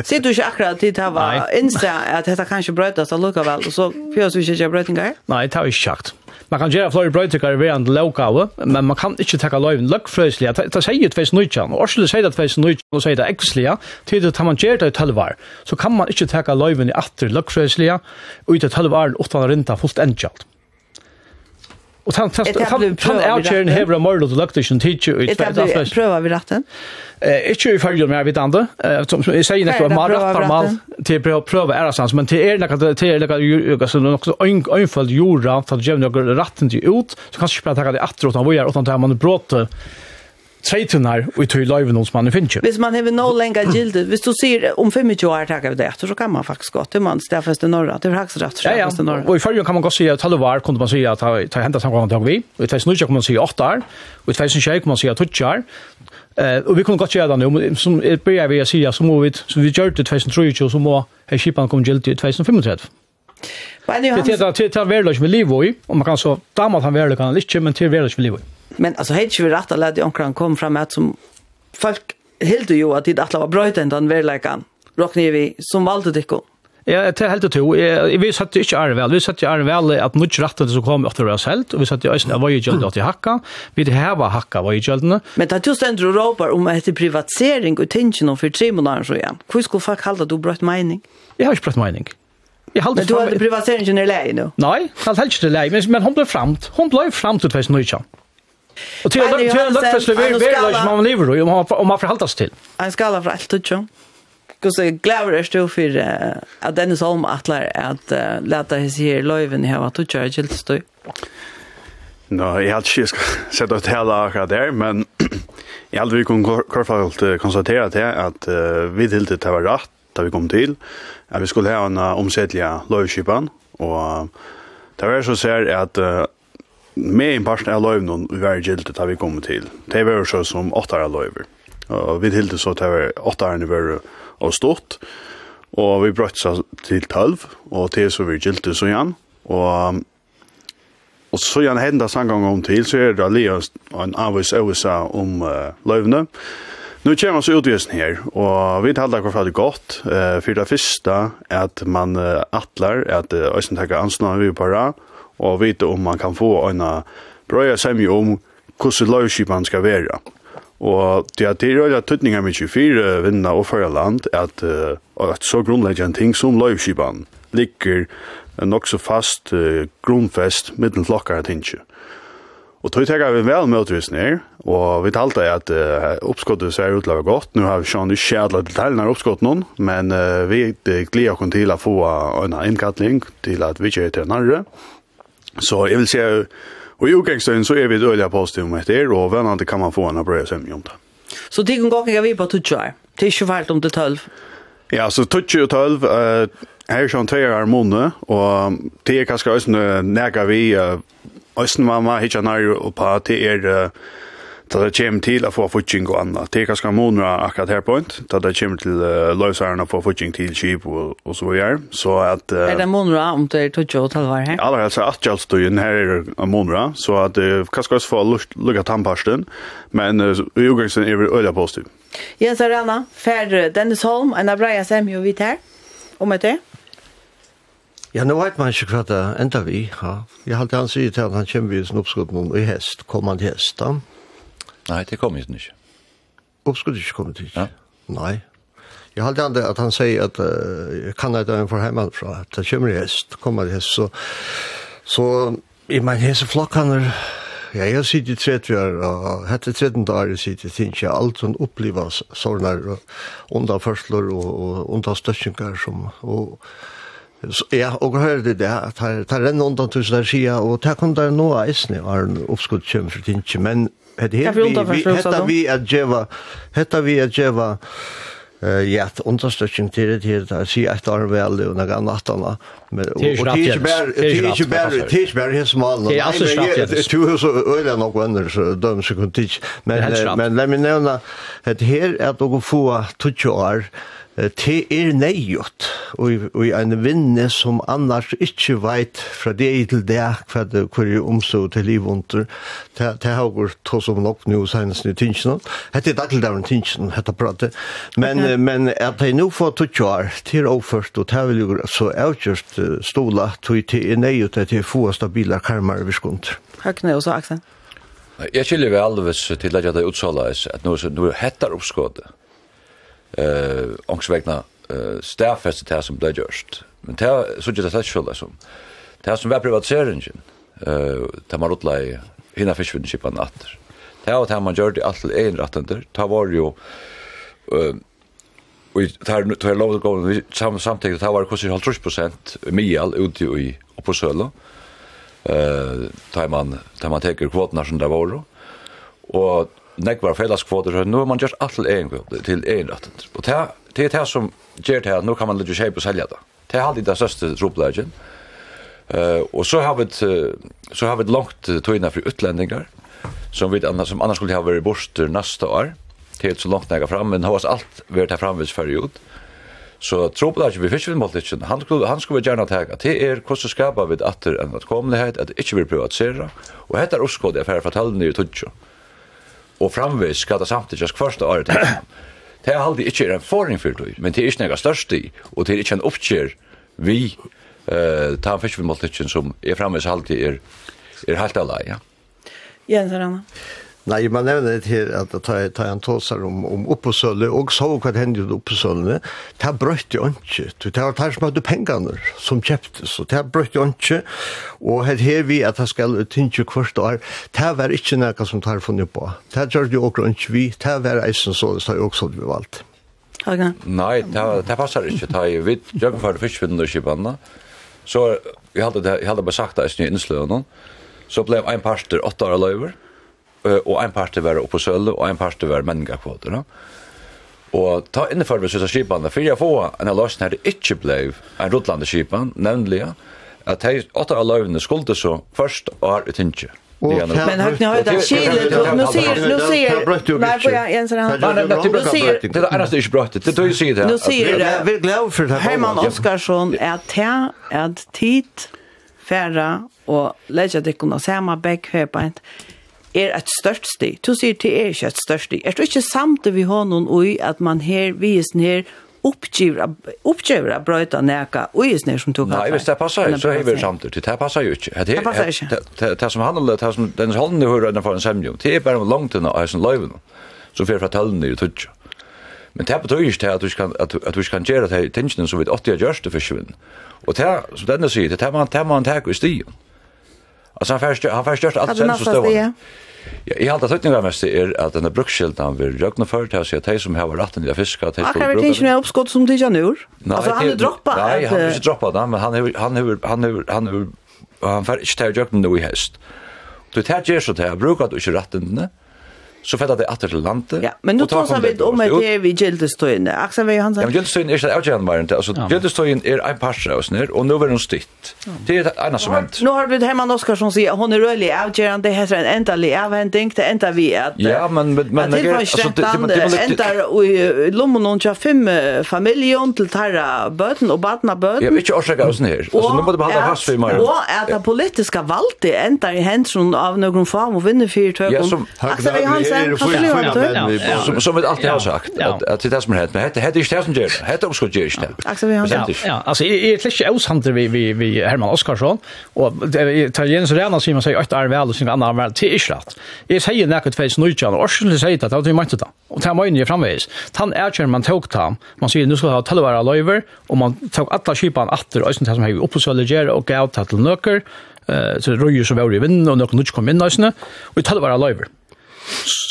S1: Sitter du ikke akkurat til det var innstra at dette kanskje brøttast allukka vel og så fjøs vi ikke brøttingar?
S3: Nei, det har vi ikke sagt man kan gjøre flere brøytrykker ved en lovgave, men man kan ikke takke loven løgfrøslige. Det sier jo tveis nøytjan, og Oslo sier det tveis nøytjan, og sier det ekslige, til det man gjør det i tølvar, så kan man ikke takke loven i atter løgfrøslige, og i det tølvar utan å rinta fullt endkjalt. Och han han han outchern hevra morlo the luction teacher it fast
S1: flash. Prova vi ratten.
S3: Eh inte i följer med vid andra. Eh som jag säger nästa var mara formal till prova prova är men till er lika till er lika ju så någon också enfald jorda för att ge några ratten till ut så kanske bara ta det åt utan vad gör utan tar man brott treitunar og tøy tog noen som man finner.
S1: Hvis man har no lenger gildet, hvis du sier om 25 år tackar vi det så kan man faktisk gå til man stäffast norra, det är faktiskt rätt
S3: för stäffast norra. Og i förrjun kan man godt si at halva var kunne man si at det hända samma gång tag vi. og i tvärs nu kan man si 8 år, og i tvärs nu kan man säga 12 år. Eh och vi kunde gå säga det nu som börjar vi säga så må vi så vi gör det tvärs nu så må här skipan kom gildet i 2035. Men det är det tar väl med liv och man kan så damat han väl kan lite men till väl med liv.
S1: Men alltså helt ju rätt att lägga onkran kom fram att som folk helt ju att det att vara bröt ända den väl Rockni vi som valde det
S3: Ja, det er helt og to. Vi satt ikke er vel. Vi satt er vel at mye rettet som kom etter oss helt, og vi satt i øyne av vøyegjøldene at de hakka. Vi heva hakka vøyegjøldene.
S1: Men det er just endre og råper om etter privatisering og tingene for tre måneder, så igjen. Hvor skulle folk halda du brøtt mening?
S3: Jeg har ikke brøtt mening.
S1: Jag håller du har privatiseringen är läge
S3: nu. Nej, helt helt det läge, men men hon blev framt. Hon blev framt ut fast nu inte. Och till till en luckas lever lever som man lever och om man om man förhåller sig till.
S1: En skala för allt tror jag. Kus är glädje är stå för att Dennis Holm attlar att låta his här löven här att toucha gilt stå.
S7: Nå, jag har inte sett ut hele akkurat der, men jeg hadde vi kunne kortfattat konstatera det att vi tillte det var rett, da vi kom til, at vi skulle ha en uh, omsettelig løyskipan, og det var så ser at uh, med en parten av løyven vi var gildt da vi kom til. Det var så som åtte av løyver. Og vi tilte så at det var åtte av var og stort, og vi brøtt seg til tølv, og til så vi gildt så igjen, og Og så gjerne hendene sangen om til, så er det alligevel en avvis øvelse om uh, løyvene. Nu kommer så utvisning her, og vi taler hvorfor det godt. Uh, for det første at man uh, atler, at uh, Øysten takker ansnående vi på og vite om man kan få en brøye semje om hvordan løyskipen skal være. Og det er det røyla tøtninga med 24 vinna og fyrir land at, uh, at så grunnleggjant ting som løyskipen ligger nok så fast uh, grunnfest mittlen klokkare tingje. Og tog tega vi vel med utvis nir, og vi talte at uh, oppskottet ser ut laga godt. Nå har vi sjån ikke alle detaljene av oppskottet noen, men uh, vi gleder oss til å få en innkattling til at vi ikke er til nærre. Så jeg vil si, og i utgangsstøyen så er vi døylig positiv med etter, og vennene kan man få en brød som gjør det.
S1: Så det kan gå ikke vi på tutsjøy? Det er ikke vært om det tølv?
S7: Ja, så tutsjøy og tølv, uh, her er sjån tve er måned, og det er kanskje også nægget vi uh, Østen var med hitja nær og på at det er Da det kommer til å få futsing og annet. Det er ganske måneder akkurat her point, da det kommer til uh, løsaren å få futsing til kjip og, og så videre. Så at... Uh,
S1: er det måneder om det er tog og talvar her?
S7: Aller helst er at atjalstøyen her er måneder, så at uh, hva også få lukket tannparsten, men uh, i ugrengsen er vi øyla positiv.
S1: Jens Arana, fer Dennis Holm, en av breia semjo vidt her, om etter.
S8: Ja, nå vet man ikke hva det enda vi, ja. Jeg halte han sier til at han kommer i sin oppskudd noen i hest, kom hest da?
S2: Nei, det kommer ikke
S8: ikke. Oppskudd ikke kom til? Ja. Nei. Jeg halte han det at han sier at uh, kan jeg da en for hjemme fra, at han kommer i hest, kom han hest, så, så i min hese flokkaner, ja, jeg sitter i 30 år, og hette 13 dager sitter i Tinsja, alt som opplever sånne underførsler og, og understøtninger som, og, og Ja, og hør det, at det renner undan tusen der sida, og det kom der nå eisne, var en oppskudd kjem for tinsje, men hette vi, hette vi at djeva, hette vi at djeva, ja, understøtjen til det til det, si et år vel, og noe annet anna, men
S3: det er ikke
S8: bare,
S3: det er ikke
S8: bare, det er ikke bare helt smal,
S3: det er altså
S8: straff,
S3: Jens.
S8: er jo så øyne nok venner, så døm sekund tids, men la meg nevne, at her er det å få 20 år, te er neiot og og ein vinne som annars ikkje veit fra det til det kva det kvar er omså til liv under te har gått to som nok nu senest i tinchen hette daglig der tinchen hette prate men okay. men at te nå får to kvar til overst og te vil jo så outjust stola to te er neiot at te få stabila karmar vi skunt
S1: Høgne og så Aksen
S2: Jeg skiljer vel alvis til at jeg hadde utsala at nå er hettar oppskådet eh ångsvägna eh stärfäste det som blev gjort. Men det så det så skulle som. Det som var privatiseringen eh det man rotla i hinna fiskvinnsskipan natter. Det var det man gjorde allt till en rattender. Det var ju eh vi tar nu tar lov att gå sam samtidigt det var kostar 50 mial ute i och på söla. Eh tar man tar man tar kvotarna som det var och nekvar fellagskvoter, så nu har man gjort alt til egen kvoter, til egen retten. Og det er det som gjør det her, nå kan man legge kjøp og selge det. Det er alltid det største tropleggen. Uh, og så har vi et, så har vi et langt tøyne for utlendingar, som, vi, som annars skulle ha vært bort neste år, til så langt nekka fram, men har oss alt vært her framvidsferiod. Så tropleggen vi fisk vi måtte ikke, han skulle, han skulle gjerne ta det er hvordan skapa vi atter enn at att at det ikke vil privatisere, og hette er oppskåd jeg færre fortellende i Tudjo. Mm og framvis skal det samtidig første året til Det er aldri ikke en forring for det, men det er ikke noe størst i, og det er ikke en oppkjør vi eh ta fisk vi måltidjen som er framvis alltid er er helt alai, ja.
S1: Jens Rana.
S8: Nei, man nevner det her at ta, ta en tåsar om, om oppåsølle, og så hva det hendte oppåsøllene, det har brøtt jo ikke. Det var der som hadde pengene som kjøpte, så det har brøtt jo ikke. Og her har vi at det skal tinge hvert år, det var ikke noe som tar funnet på. Det gjør det jo også ikke vi, det var eisen så det har jo også vi valgt.
S1: Okay.
S2: Nei, det, det passer ikke. Det er vi gjør for førstvinnerne, så vi hadde, det, vi hadde besagt det i innsløvene, så ble en parter åtte år løyver, og ein part var oppe på Sølv, og ein part var menneskekvoter. No? Og ta innenfor vi synes skipene, for jeg får en av løsene her det ikke ble en rådlande skipan, nemlig at de åtte av løvene skulle så først år ut
S8: ikke.
S1: Men han har det skilet, nu ser, nu ser, nej, får jag ens
S8: han. Nej,
S1: nu ser,
S2: det är nästan ikke brøttet, det er du sier det.
S1: Nu ser det.
S8: Vi är glada det.
S1: Herman Oskarsson er här, at tid, färra og lägga det kunna samma bäck er et størst sti. Du sier det er ikke et størst sti. Er du ikke samt vi har noen ui at man her, visen her, uppgivra och just när som tog
S2: Nei, hvis det passer, så er vi samtidig. Det passer jo ikke. Det
S1: passer ikke.
S2: Det som handler, det som den holdende hører innenfor en semjum, det er bare om langt unna av sin løyvene, som fyrir fra tøllene i tutsja. Men det betyr ikke at du kan, at, at du kan gjøre det tingene som vi alltid har gjørst det for Og det, som denne sier, det er man, det man tek i stien. Alltså han först han förstört
S1: allt
S2: sen så
S1: står
S2: han. Ja, i allt att det mest är att den där brukskyltan vid Rögna företag så att de som har rätten till fiska till
S1: stor. Jag vet inte uppskott som det jag nu. Alltså han har droppat.
S2: Nej, han har droppat det, men han har han har han har han har han får inte ta Rögna nu i höst. Du tar ju så där brukar du inte rätten så fettar det atter til landet.
S1: Ja, men nu tar vi om at det vi gjeldestøyene. Aksan vi Johansen.
S2: Ja, men gjeldestøyene er ikke avgjørende bare ikke. Altså, gjeldestøyene er en parser av oss nere, og nå er hun stytt. Det er ene som hent.
S1: Nå har vi hemma en Oskar som sier, hun er rødlig avgjørende, det heter en endelig avhending, det enda vi at...
S2: Ja, men... men, men
S1: det var ikke
S2: rett landet,
S1: endar i lommen hun kjør fem familien til tarra bøten og badna
S2: bøten. Ja, ikke årsak av oss nere. Altså, nå må du behandle hans firma.
S1: Og at det politiske valget endar i hendelsen av noen form og vinner fire tøkken.
S2: Ja, som...
S1: Aksan vi Johansen
S8: er fyra menn
S2: som vi alltid har sagt att det är det som är hett men det. Är inte det som gör det är
S1: uppskott gör inte
S3: ja alltså jag är inte osanter vi vi Herman Oskarsson och tar igen så som man säger att är väl och sin annan väl till israt jag säger näkert face nutjan och skulle säga att det vi måste ta och ta mig ner framvis han är man tog ta man säger nu ska ha tillvara löver och man tog alla skipan åter och sen som har uppe så lägger och gaut till nöcker så röjer så väl i vinden och något kom in nästan och tillvara löver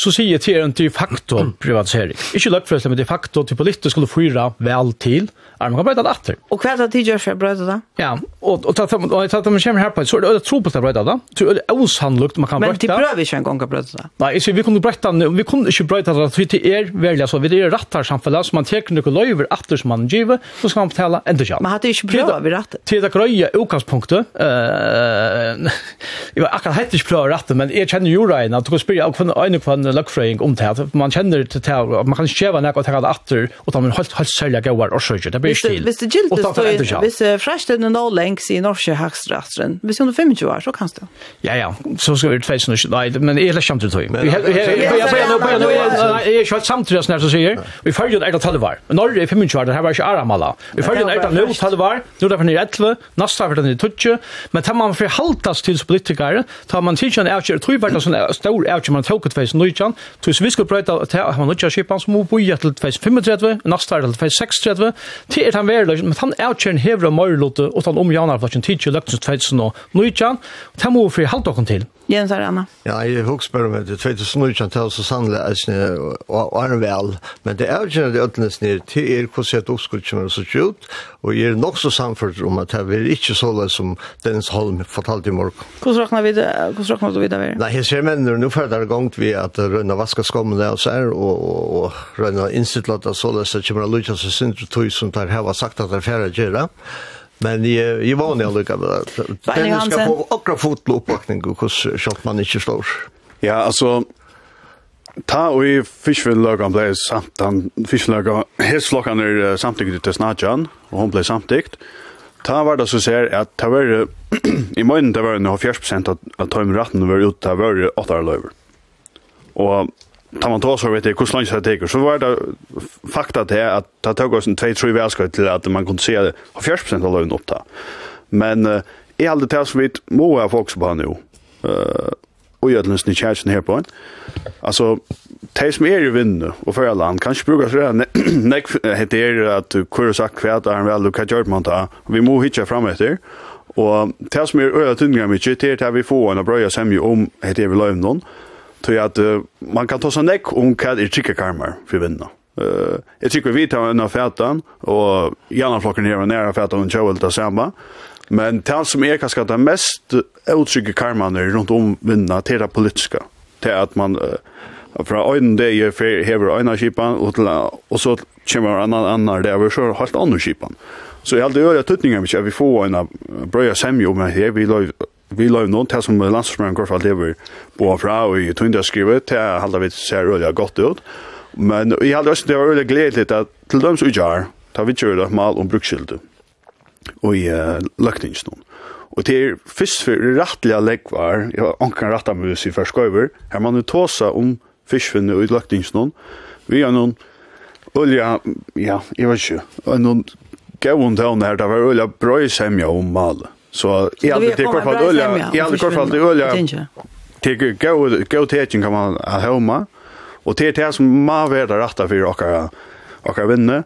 S3: så sier jeg til en de facto privatisering. Ikke løgfrøst, men de facto til politisk skulle fyra vel til, er man kan brøyta det atter.
S1: Og hva er det tid gjør for å brøyta det?
S3: Ja, og, og, og, og, og og man kommer her på så er det tro på det brøyta det. Så er det osannlukt man kan brøyta.
S1: Men de prøver ikke en gang å brøyta det?
S3: Nei, så vi kunne brøyta det, vi kunne ikke brøyta det, for det er veldig, altså, vi er rattar samfunnet, så man teker noen løyver etter som man giver, så skal man betale enda kjall.
S1: Men hadde ikke prøyda vi rett?
S3: Til det grøye utgangspunktet, uh, jeg akkurat hette ikke prøver rattar, men jeg kjenner jo regnet, at du kan spørre, en kvann luckfraying om det man kjenner til det man kan skeva när jag tar åter och tar man helt helt særlig gåar och sjöjer det blir stil.
S1: Hvis det
S3: giltigt
S1: så visst fräschen och noll lengs i norske norska hvis Visst er 25 år så kan det.
S3: Ja ja, så skal vi fejsa nu. Nei, men är det skämt tog.
S8: då.
S3: Vi jag börjar nu börjar nu är jag samtidigt när så säger. Vi följer ett tal var. Men Norge er 25 år det her var ikke aramala. Vi följer 12 år, nå er det for ni 11, neste er det den 12. Men tar man förhaltas till politikere, tar man tidligere en avgör tror jeg var det sån stor avgör man tok til 2019, så hvis vi skal brøyta til han nødja skipan, så må vi boja til 2035, nasta er til 2036, til er han verleg, men han er kjern hevra møyrelote, og han om janarflakken tidsi løgtens 2019, og det må vi fri halda okkur til.
S1: Jens er Anna.
S8: Ja, jeg husker bare om det. 2019 til så sannelig er snill og er vel. Men det er jo ikke det ødene snill til er hvordan jeg skulle kommer så ut. Og jeg er nok så samført om at det er ikke så løs som Dennis Holm fortalte i morgen.
S1: Hvordan råkner vi det? Hvordan råkner du videre?
S8: Nei, jeg ser menn, nå får det gongt vi at Røyna vasker skommene og så er, og, og, og Rønne innstittlet at så løs at kommer å at seg synd tog som der har sagt at det er færre gjøre. Men jeg, jeg var när
S1: lucka
S8: den
S1: ska
S8: få akra fotloppning og hvordan skott man ikke slår.
S7: Ja, altså, ta og i fiskvillöga ble samt han fiskvillöga helt slockan är samtidigt till snatchan och hon blev samtidigt. Ta var det så ser at ta var i månaden det var nu 40 av av timratten var ute ta var 8 løyver. Og ta man tar så vet jag hur långt det tar så var det fakta det att det tog oss en 2-3 världskrig till att man kunde se det har 40% av lönen upp där. Men uh, är aldrig det som vi må ha folk som bara nu. Uh, och jag den kärsen här på en. Alltså, det som är i vinnu och för alla land kanske brukar säga nek heter det att du kurr sagt kvärt är en väl du kan man ta. Vi må hitcha fram efter. Och det som är öra tynningar mycket det är att vi får en bra sämje om heter vi lönen. Och tror jag att uh, man kan ta sig näck om hon kan i chickakarmar för vinna. Uh, jag tycker vi tar en av fätan och gärna flocken ner och nära fätan och Joel tar samma. Men det som är kanske det mest otrygga karman är runt om vinna till det politiska. Till att man uh, från ögonen det är för hever ena kipan och, till, och så kommer en annan annan där vi kör helt andra kipan. Så jag hade öra tutningar mycket vi får en bröja semjo med här vi vi la noen til som landsforsmøren går for lever på fra og i tøynda skrivet til jeg halda vi ser rødja godt ut. Men jeg halda også det var rødja gledelig at til dem som utgjør, tar vi kjører et mal om brukskylde og i uh, løkningsnån. Og det er først for rettelig leggvar, jeg har anker rett av mus i ferskøyver, her man er tåsa om fiskfinne og i løkningsnån, vi har noen olja, ja, jeg vet ikke, og noen gavun tøvn her, det var olja brøy semja om malet. Så i alla det kort fall öliga i alla kort fall det öliga. Tek go go teaching kan man ha hemma och det det som man vet rätta för och och vinna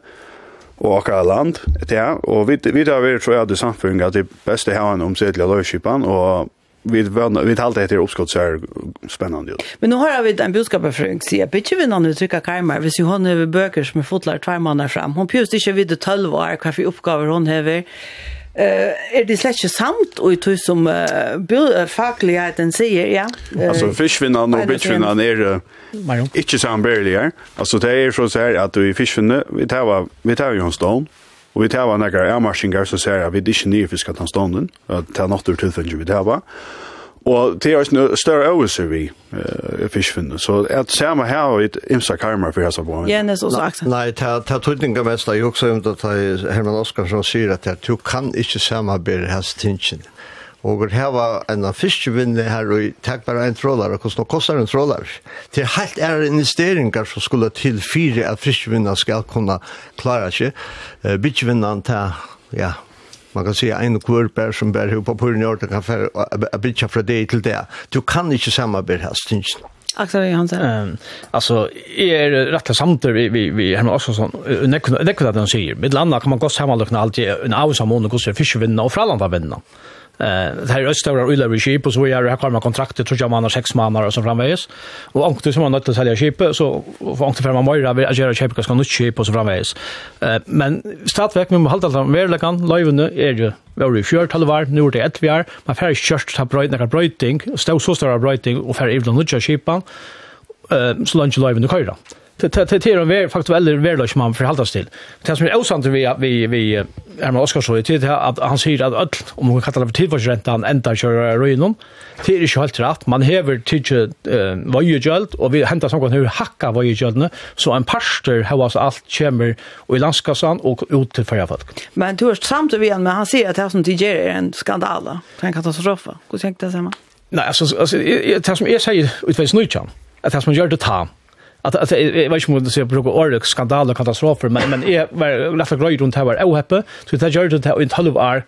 S7: och och land det och vi vi har vi tror jag det samfund att det bästa här en omsättliga löskipan och vi vi talte etter oppskott så er spennende ut.
S1: Men nå har vi en budskap fra Ung sier, bitte vi noen uttrykka Karmar, hvis hun har bøker som er fotlar tvær måneder fram. Hun pjøst ikke vidt 12 år hva for oppgaver hun har. Uh, er det slett ikke sant ut hos som uh, fagligheten sier, ja?
S7: Altså, fiskvinnan og bitchvinnene er uh, ikke sambærlige. Altså, det er så å at i fiskvinnan, vi tar, vi tar jo en stånd, og vi tar noen avmarskinger så sier at vi ikke nye fisket den stånden, at det er ur tilfellet vi tar. Og det er også større øvelse vi uh, fiskfinner. Så at samme her og et imsa karmer for hans på.
S1: Ja, det er så sagt.
S8: Nei, det er tydninga mest. Jeg også om det er Herman Oskarsson sier at du kan ikke samarbeide hans tingene. Og her var en av fiskevinne her, og takk bare en trålar, og hvordan kostar en trålar? Det er helt er investeringar som skulle til fire at fiskevinne skal kunne klare seg. Uh, Bitjevinnen til, ja, man kan säga en kurper som bär ihop på i orten kan för a bitcha från det till det. Du kan inte samarbeta stinch.
S1: Axel Johansson.
S3: Ehm alltså är rätt samt vi vi vi har också sån nek det vad han säger. Med landa kan man gå samman och alltid en avsamon och gå så fiskvinna och fralanda vinna. Eh, det här är större ulla skip och så är det här kommer kontraktet tror jag man har sex månader och så framvägs. Och ankt som har nöjt att sälja skip så får ankt för man mer att göra skip ska nytt skip och så framvägs. Eh, men stadverk med hålla allt mer eller live är ju väl i fjärde halvar nu det ett vi är. Man färg kört ta bröd när brödting, stå så stora brödting och färg evlen nytt skipan. Eh, så lunch live nu kör det det det är en väldigt faktuell verlös man förhållas till. Det som är osant vi vi vi är med Oskar så det att han säger att öll om man kallar det för tidförsräntan ända kör ruinon. Det är ju helt rätt. Man häver tidje vad ju gäld och vi hämtar någon hur hacka vad ju gäldne så en pastor har oss allt kämmer och i landskassan och ut till förra folk.
S1: Men du har samt vi men han säger att det som det är en skandal. Det är en katastrof. Hur tänkte det samma?
S3: Nej, alltså, alltså, det som jag säger utvecklas nöjtjan, att det som gör det tar, att alltså jag vet inte om det så brukar ordet skandal och katastrofer men men är var lätt att röra runt här var ohappe så det gör det inte halv år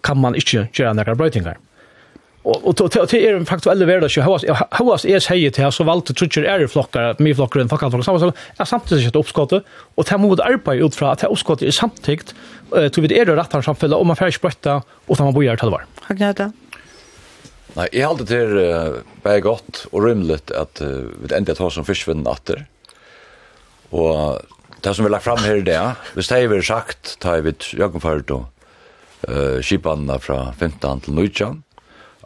S3: kan man inte göra några brötingar och och det är en faktuell värld så hur hur as är säger till så valt att trutcher är flockar mig flockar en fuckan så så är samtidigt ett uppskott och det mot arbete ut från att uppskott är samtidigt tror vi det är rätt han samfälla om man färs brötta och man bojar till var.
S1: Tack
S2: Nei, jeg halte til uh, bare godt og rymlet at uh, vi enda tar som fyrstvinnen atter. Og det som vi lagt fram her i det, hvis det er sagt, tar vi Jørgenfart og uh, skipanene fra 15 til 19,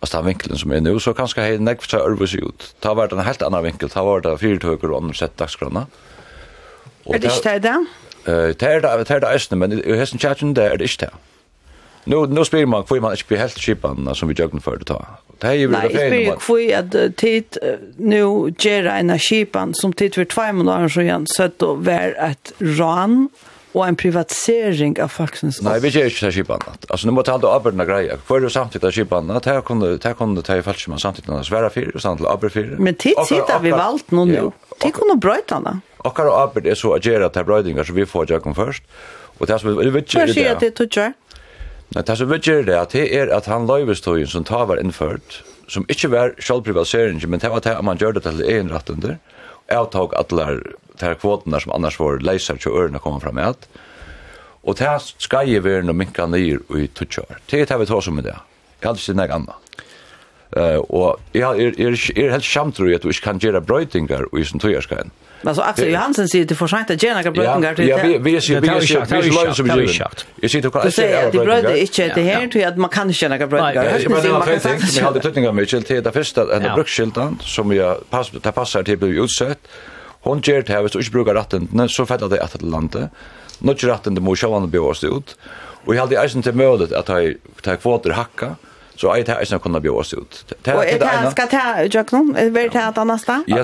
S2: altså den vinkelen som er nå, så kanskje hei nekv seg ørvis ut. Ta var det en helt annan vinkel, ta var det fire tøker og andre sett dagsgrønna.
S1: Er det ikke det
S2: da? Det er det, det er det eisne, men i hessen tjagen det er det ikke det. Nå, nå spyr man hvor man ikke blir helt skipanene som vi Jørgenfart ta. Det är ju väl
S1: fel. Nej, det är ju att tid nu ger en skipan som tid för två månader så igen så att då var ett ran och en privatisering av faxens.
S2: Nej, vi ger inte skipan. Alltså nu måste han då öppna grejer. För det samtidigt att skipan att här kunde här kunde ta i falsk man samtidigt att svära för och samtidigt öppna för.
S1: Men tid sitter vi valt nu nu. Det kunde bryta då.
S2: Och kan öppna det så att göra att brödingar så vi får jag kom först. Och det som vi vet
S1: ju det. Vad det till
S2: Nei, det som vi gjør det, det er at han løyvestøyen som tar var innført, som ikke var selvprivatisering, men det var det at man gjør det til egenrettende, avtog alle de kvotene som annars var leiser til ørene kommer fram med, og det skal jeg være noe minka nyr i tutsjår. Det er det vi tar som i det. Jeg hadde ikke noe annet. Eh och jag är är är helt skämt tror jag att vi kan göra brötingar och sånt tror.
S1: Men så Axel Johansen säger det för sent att göra brötingar
S2: till. Ja, vi vi ser vi ser vi löser som vi gör. Jag ser det kan
S1: säga. Det bröd är inte det här tror att man kan inte göra
S2: brötingar. Men det var fel tänkt. Vi hade tuttingar med till det första en bruksskyldan som jag pass det passar till blev utsett. Hon ger det här så du brukar ratten rettene, så fettet det etter til landet. Nå er ikke rettene må sjående bjøres ut. Og jeg hadde eisen til mølet at jeg kvoter hakka, Så jeg tar ikke kunne bjøre oss ut.
S1: Og jeg det skal ta Jøknon, vil jeg ta et annet sted?
S2: Ja,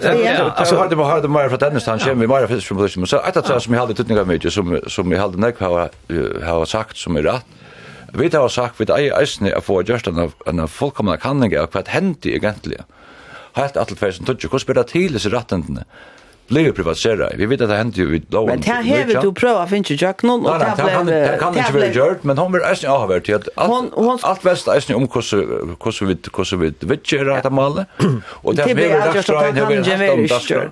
S2: altså har det bare det mer fra denne stedet, kommer vi mer fra denne stedet, så et av det som jeg hadde tøtning av mye, som som jeg hadde nek har har sagt som er rett, vi har sagt, vi eier eisene å få gjørst en en fullkomne kanning av hva hendt egentlig. Helt atletfersen tøtje, hvordan blir det til disse rettendene? Ja blir privatiserad. Vi vet att det händer ju vid lån.
S1: Men det här du pröva finns ju Jack någon
S2: och det blev det kan inte bli gjort men hon vill äsna ha varit att allt väst äsna om hur hur vi hur vi vet göra det målet och det blir det där så det blir det där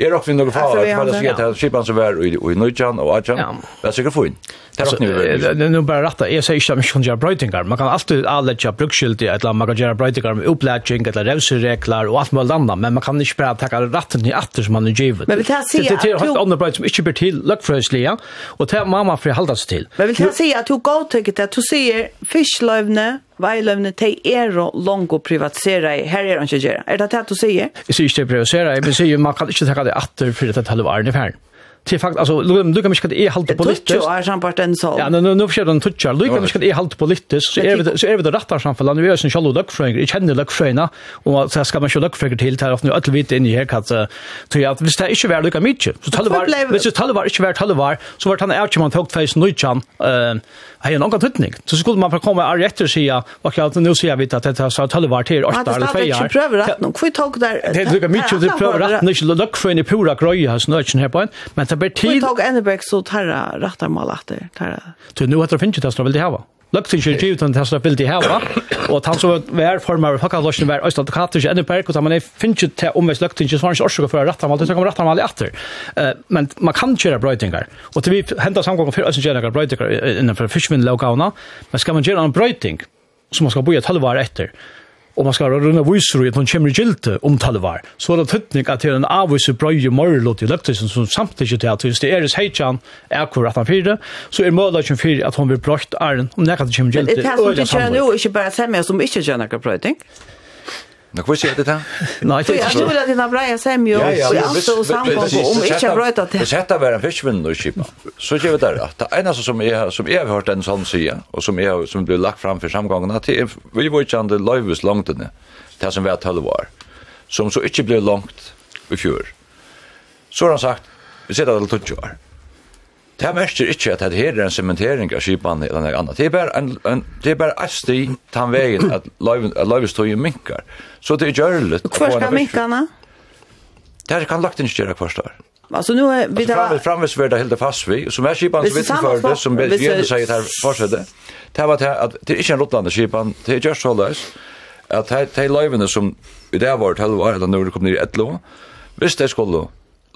S2: Er rockar nog för att för att se att skipan så var och i Nujan och Ajan. Vad ska få in? Det
S3: rockar ni. Nu bara rätta. Jag säger inte att mycket om Brightingar. Man kan alltid anlägga lägga bruksskilt i att man kan göra brötingar med uppläggning eller revseregler och allt möjligt annat, men man kan inte bara ta ratten i atter som man är givet.
S1: Men vi kan se
S3: att det är helt andra Bright som inte blir till lökfröjsliga och det är mamma för att hålla sig till.
S1: Men vi kan se att du går till att du ser fisklövne veiløvne, de er og langt å privatisere i, her er han ikke gjøre. Er det det du sier?
S3: Jeg sier ikke privatisere, men sier man kan ikke ta det atter for det halve årene i ferden. Til fakt, altså, du kan ikke jeg halte på litt.
S1: Tutsi er samtidig en sånn.
S3: Ja, nå nå forskjer den tutsi, du kan ikke jeg halte på så er vi så er vi det rette samfunnet, vi er sin sjallo løkfrøyner, jeg kjenner løkfrøyner, og så skal man ikke løkfrøyner til, til ofte alle vite inni her, at hvis det ikke var lykka mye, så tallet var, hvis tallet var ikke var tallet var, så var det han er ikke man tok feis nøytjan, har ju någon tutning. Så skulle man få komma och rätt och säga, vad kan jag nu säga vet att det har så att var till åtta eller två år.
S1: Det prövar rätt någon kvit tog där.
S3: Det är lika mycket det prövar att inte look för en pura gröj har snöchen här på en. Men det blir tid.
S1: Kvit tog Enneberg så tarra rättar mål efter tarra.
S3: Du nu har det finns det så vill det ha. Lukt sig ju utan det så vill det ha. Og han som var former av Fakkalosjen var Øystein Advokater, ikke enda og man finner ikke til omveis løgting, så var ikke for å rette det alt, så kan man atter. ham. Men man kan kjøre brøytingar. Og til vi hentar samgången for Øystein kjøre brøytingar innenfor fiskvinnløkene, men skal man gjøre en brøyting, som man skal bo i 12 år etter, og man skal runde viser i at hun kommer i gilte om talvar. Så er det tøtning at det er en avviser brøye morlåt i løptisen som samtidig til at hvis det er i seitjan er akkurat han fire, så er mølagen fire at hun vil brøyt æren om nekka til kommer i gilte.
S1: Men det er det som du kjenner jo ikke bare semmer som ikke kjenner akkurat brøyting?
S2: Nå, hva sier du det?
S1: Nei, det er ikke. det er at dina breia semjo, og alt og samkomst, om ikke har brøyta til.
S2: Hvis dette var en fiskvinn og kipa, så gjør vi det rett. Det eneste som jeg, som jeg har hørt en sånn sida, og som, jeg, som ble lagt fram for samgången, at vi var ikke andre løyves langt inne, det som vi har tølv var, som så ikke ble langt i fjor. Så har han sagt, vi sitter alle 20 år. Det mestrar inte att det her er en cementering av skipan eller något annat. Det är bara, en, en det är er berre ein sti tan vegen at løyvestøy minkar. Så det är görligt.
S1: Och kvar ska minkarna?
S2: Det här kan lagt inte göra kvar står.
S1: Alltså nu är vi
S2: där framvis vi där helt fast vi som är skipan som vet för det som vi gärna säger här fortsätter. Det här var att det är inte en rotland skipan det är just så där att det är löven som i det var 12 år eller nu kommer det ett år. Visst det skulle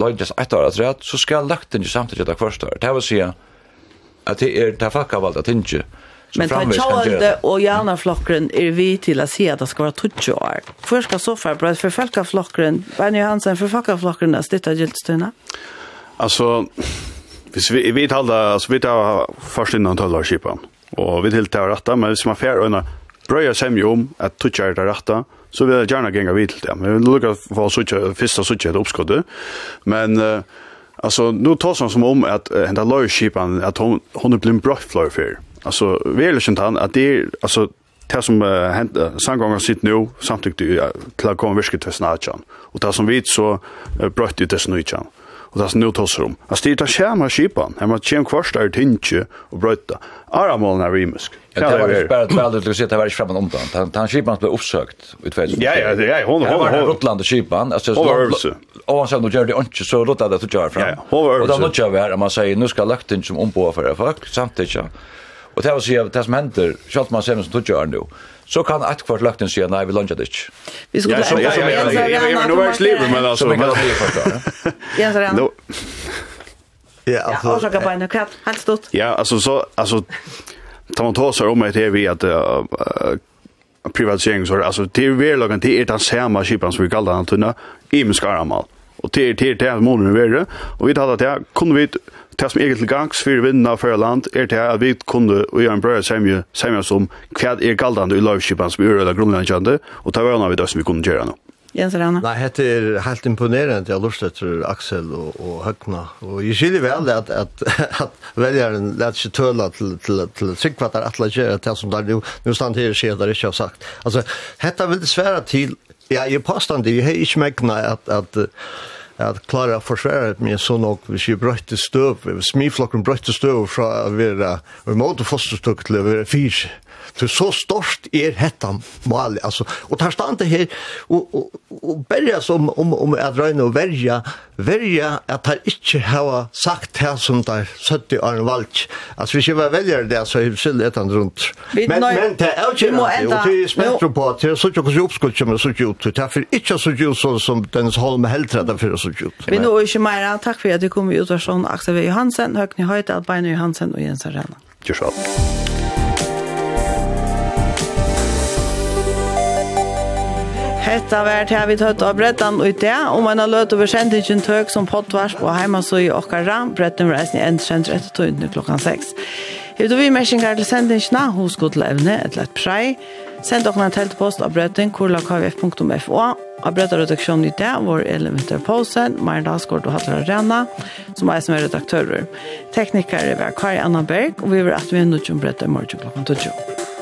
S2: løgnes ett år atræt, så skal løgtinget samtidig det første år. Det vil si at det er det fakkavalgt at ikke
S1: Men ta tjolde og janaflokkeren er vi til å si at det skal være 20 år. Hvor skal så for brød for folkeflokkeren? Bernie Hansen, for folkeflokkeren er stittet gyltstøyene?
S7: Altså, hvis vi, vi taler, altså vi tar først innan tølvarskipen, og vi tiltar dette, men hvis man fer øyne brøyer semje om at tutja er det rette, så vil jeg gjerne gjenge vidt til det. Men jeg vil lukka for å fyrste sutja et oppskottet. Men uh, alltså nu tar han som om att uh, hända lawshipan att hon hon blir en brottflyer för. Alltså verkligen han att det alltså det som uh, hänt uh, samgångar sitt nu samtidigt uh, till att komma virket till snatchan. Och det som vi så uh, bröt i det snitchan og det er nu tås rom. Altså, det er kjema kipan, her må kjem kvarst er tinkje og brøyta. Aramålen er rimisk.
S2: Ja, det var ikke bare et veldig til å si at det var ikke framan om då. Han skipan ble oppsøkt ut väl.
S7: Ja, ja, ja, hon
S2: hon hon Rotland och skipan. var øvelse. Og han sa nå gjør det ikke, så låt det att göra fram. Och då måste jag vara man sier, nå skal lagt inn som om for för folk samtidigt. Og det var si, det som hender, selv om man ser sen som tog gör nå, så kan ett kvart lagt säga nej vi lunchar det.
S1: Vi skulle ja, så, ja, ja, ja, ja, ja,
S7: ja, nu var slivet men alltså men
S2: kan det förstå.
S1: Ja, så redan.
S8: Ja, alltså.
S1: Ja, och så kan jag helt stort.
S7: Ja, alltså så alltså tar man tåsar om det vi att privatisering så alltså det är väl lagen det är den samma skipan som vi kallar den tunna i muskaramal. Och det är det det målen är värre och vi talar att jag kunde vi det som egentlig gangs for vinnene av land er det at vi kunne og gjøre en brød semje, semje som hva er galdende i lovskipen som gjør eller grunnleggjende, og det var noe vi det som vi kunne gjøre nå.
S1: Jens Rana.
S8: Nei, det er helt imponerende. Jeg lust etter Aksel og, og Høgna. Og jeg skiljer vel at, at, at velgeren lærte seg tøla til, til, til tryggvattar at det er det som der nu, nu stand her skjer der ikke har sagt. Altså, dette vil det svære til, ja, jeg påstand jeg har ikke megna at, at, at at klara forsværa meg så nok hvis jeg brøtte støv, smiflokken brøtte støv fra å være, og måte fosterstøk til å være fyrt. Så så stort er hetta mal alltså och där står det här och och, och börja som om om att röna och välja välja att han inte har sagt här som där sötte Arne Valk. Alltså vi ska vara väljare där så hur ett det runt. Men men det är ju inte och det är spektrum på det så tjocka uppskott som så ut. Därför inte så ju så som den Holm Heltrad för så ut.
S1: Vi nu är ju mer tack för att du kom ut och sån Axel Johansen, Högni Höjt, Albino Johansen och Jens Arena.
S7: Tjus.
S1: Hetta vært her vi tøtt av brettan ut det, og man har løt over sendingen tøk som pottvars på så i okkara, bretten var eisen i rett og tøyndene klokkan 6. Hevdu vi mersingar til sendingina, hos god til evne, et lett prei, send okkana teltpost av bretten, kurlakvf.fo, av brettaredaksjonen i det, vår Elin posen, Maren Dalsgård og Hattar Arena, som er som er redaktører. Teknikere var Kari Anna Berg, og vi vil at vi er nødt til å brette morgen klokken 20.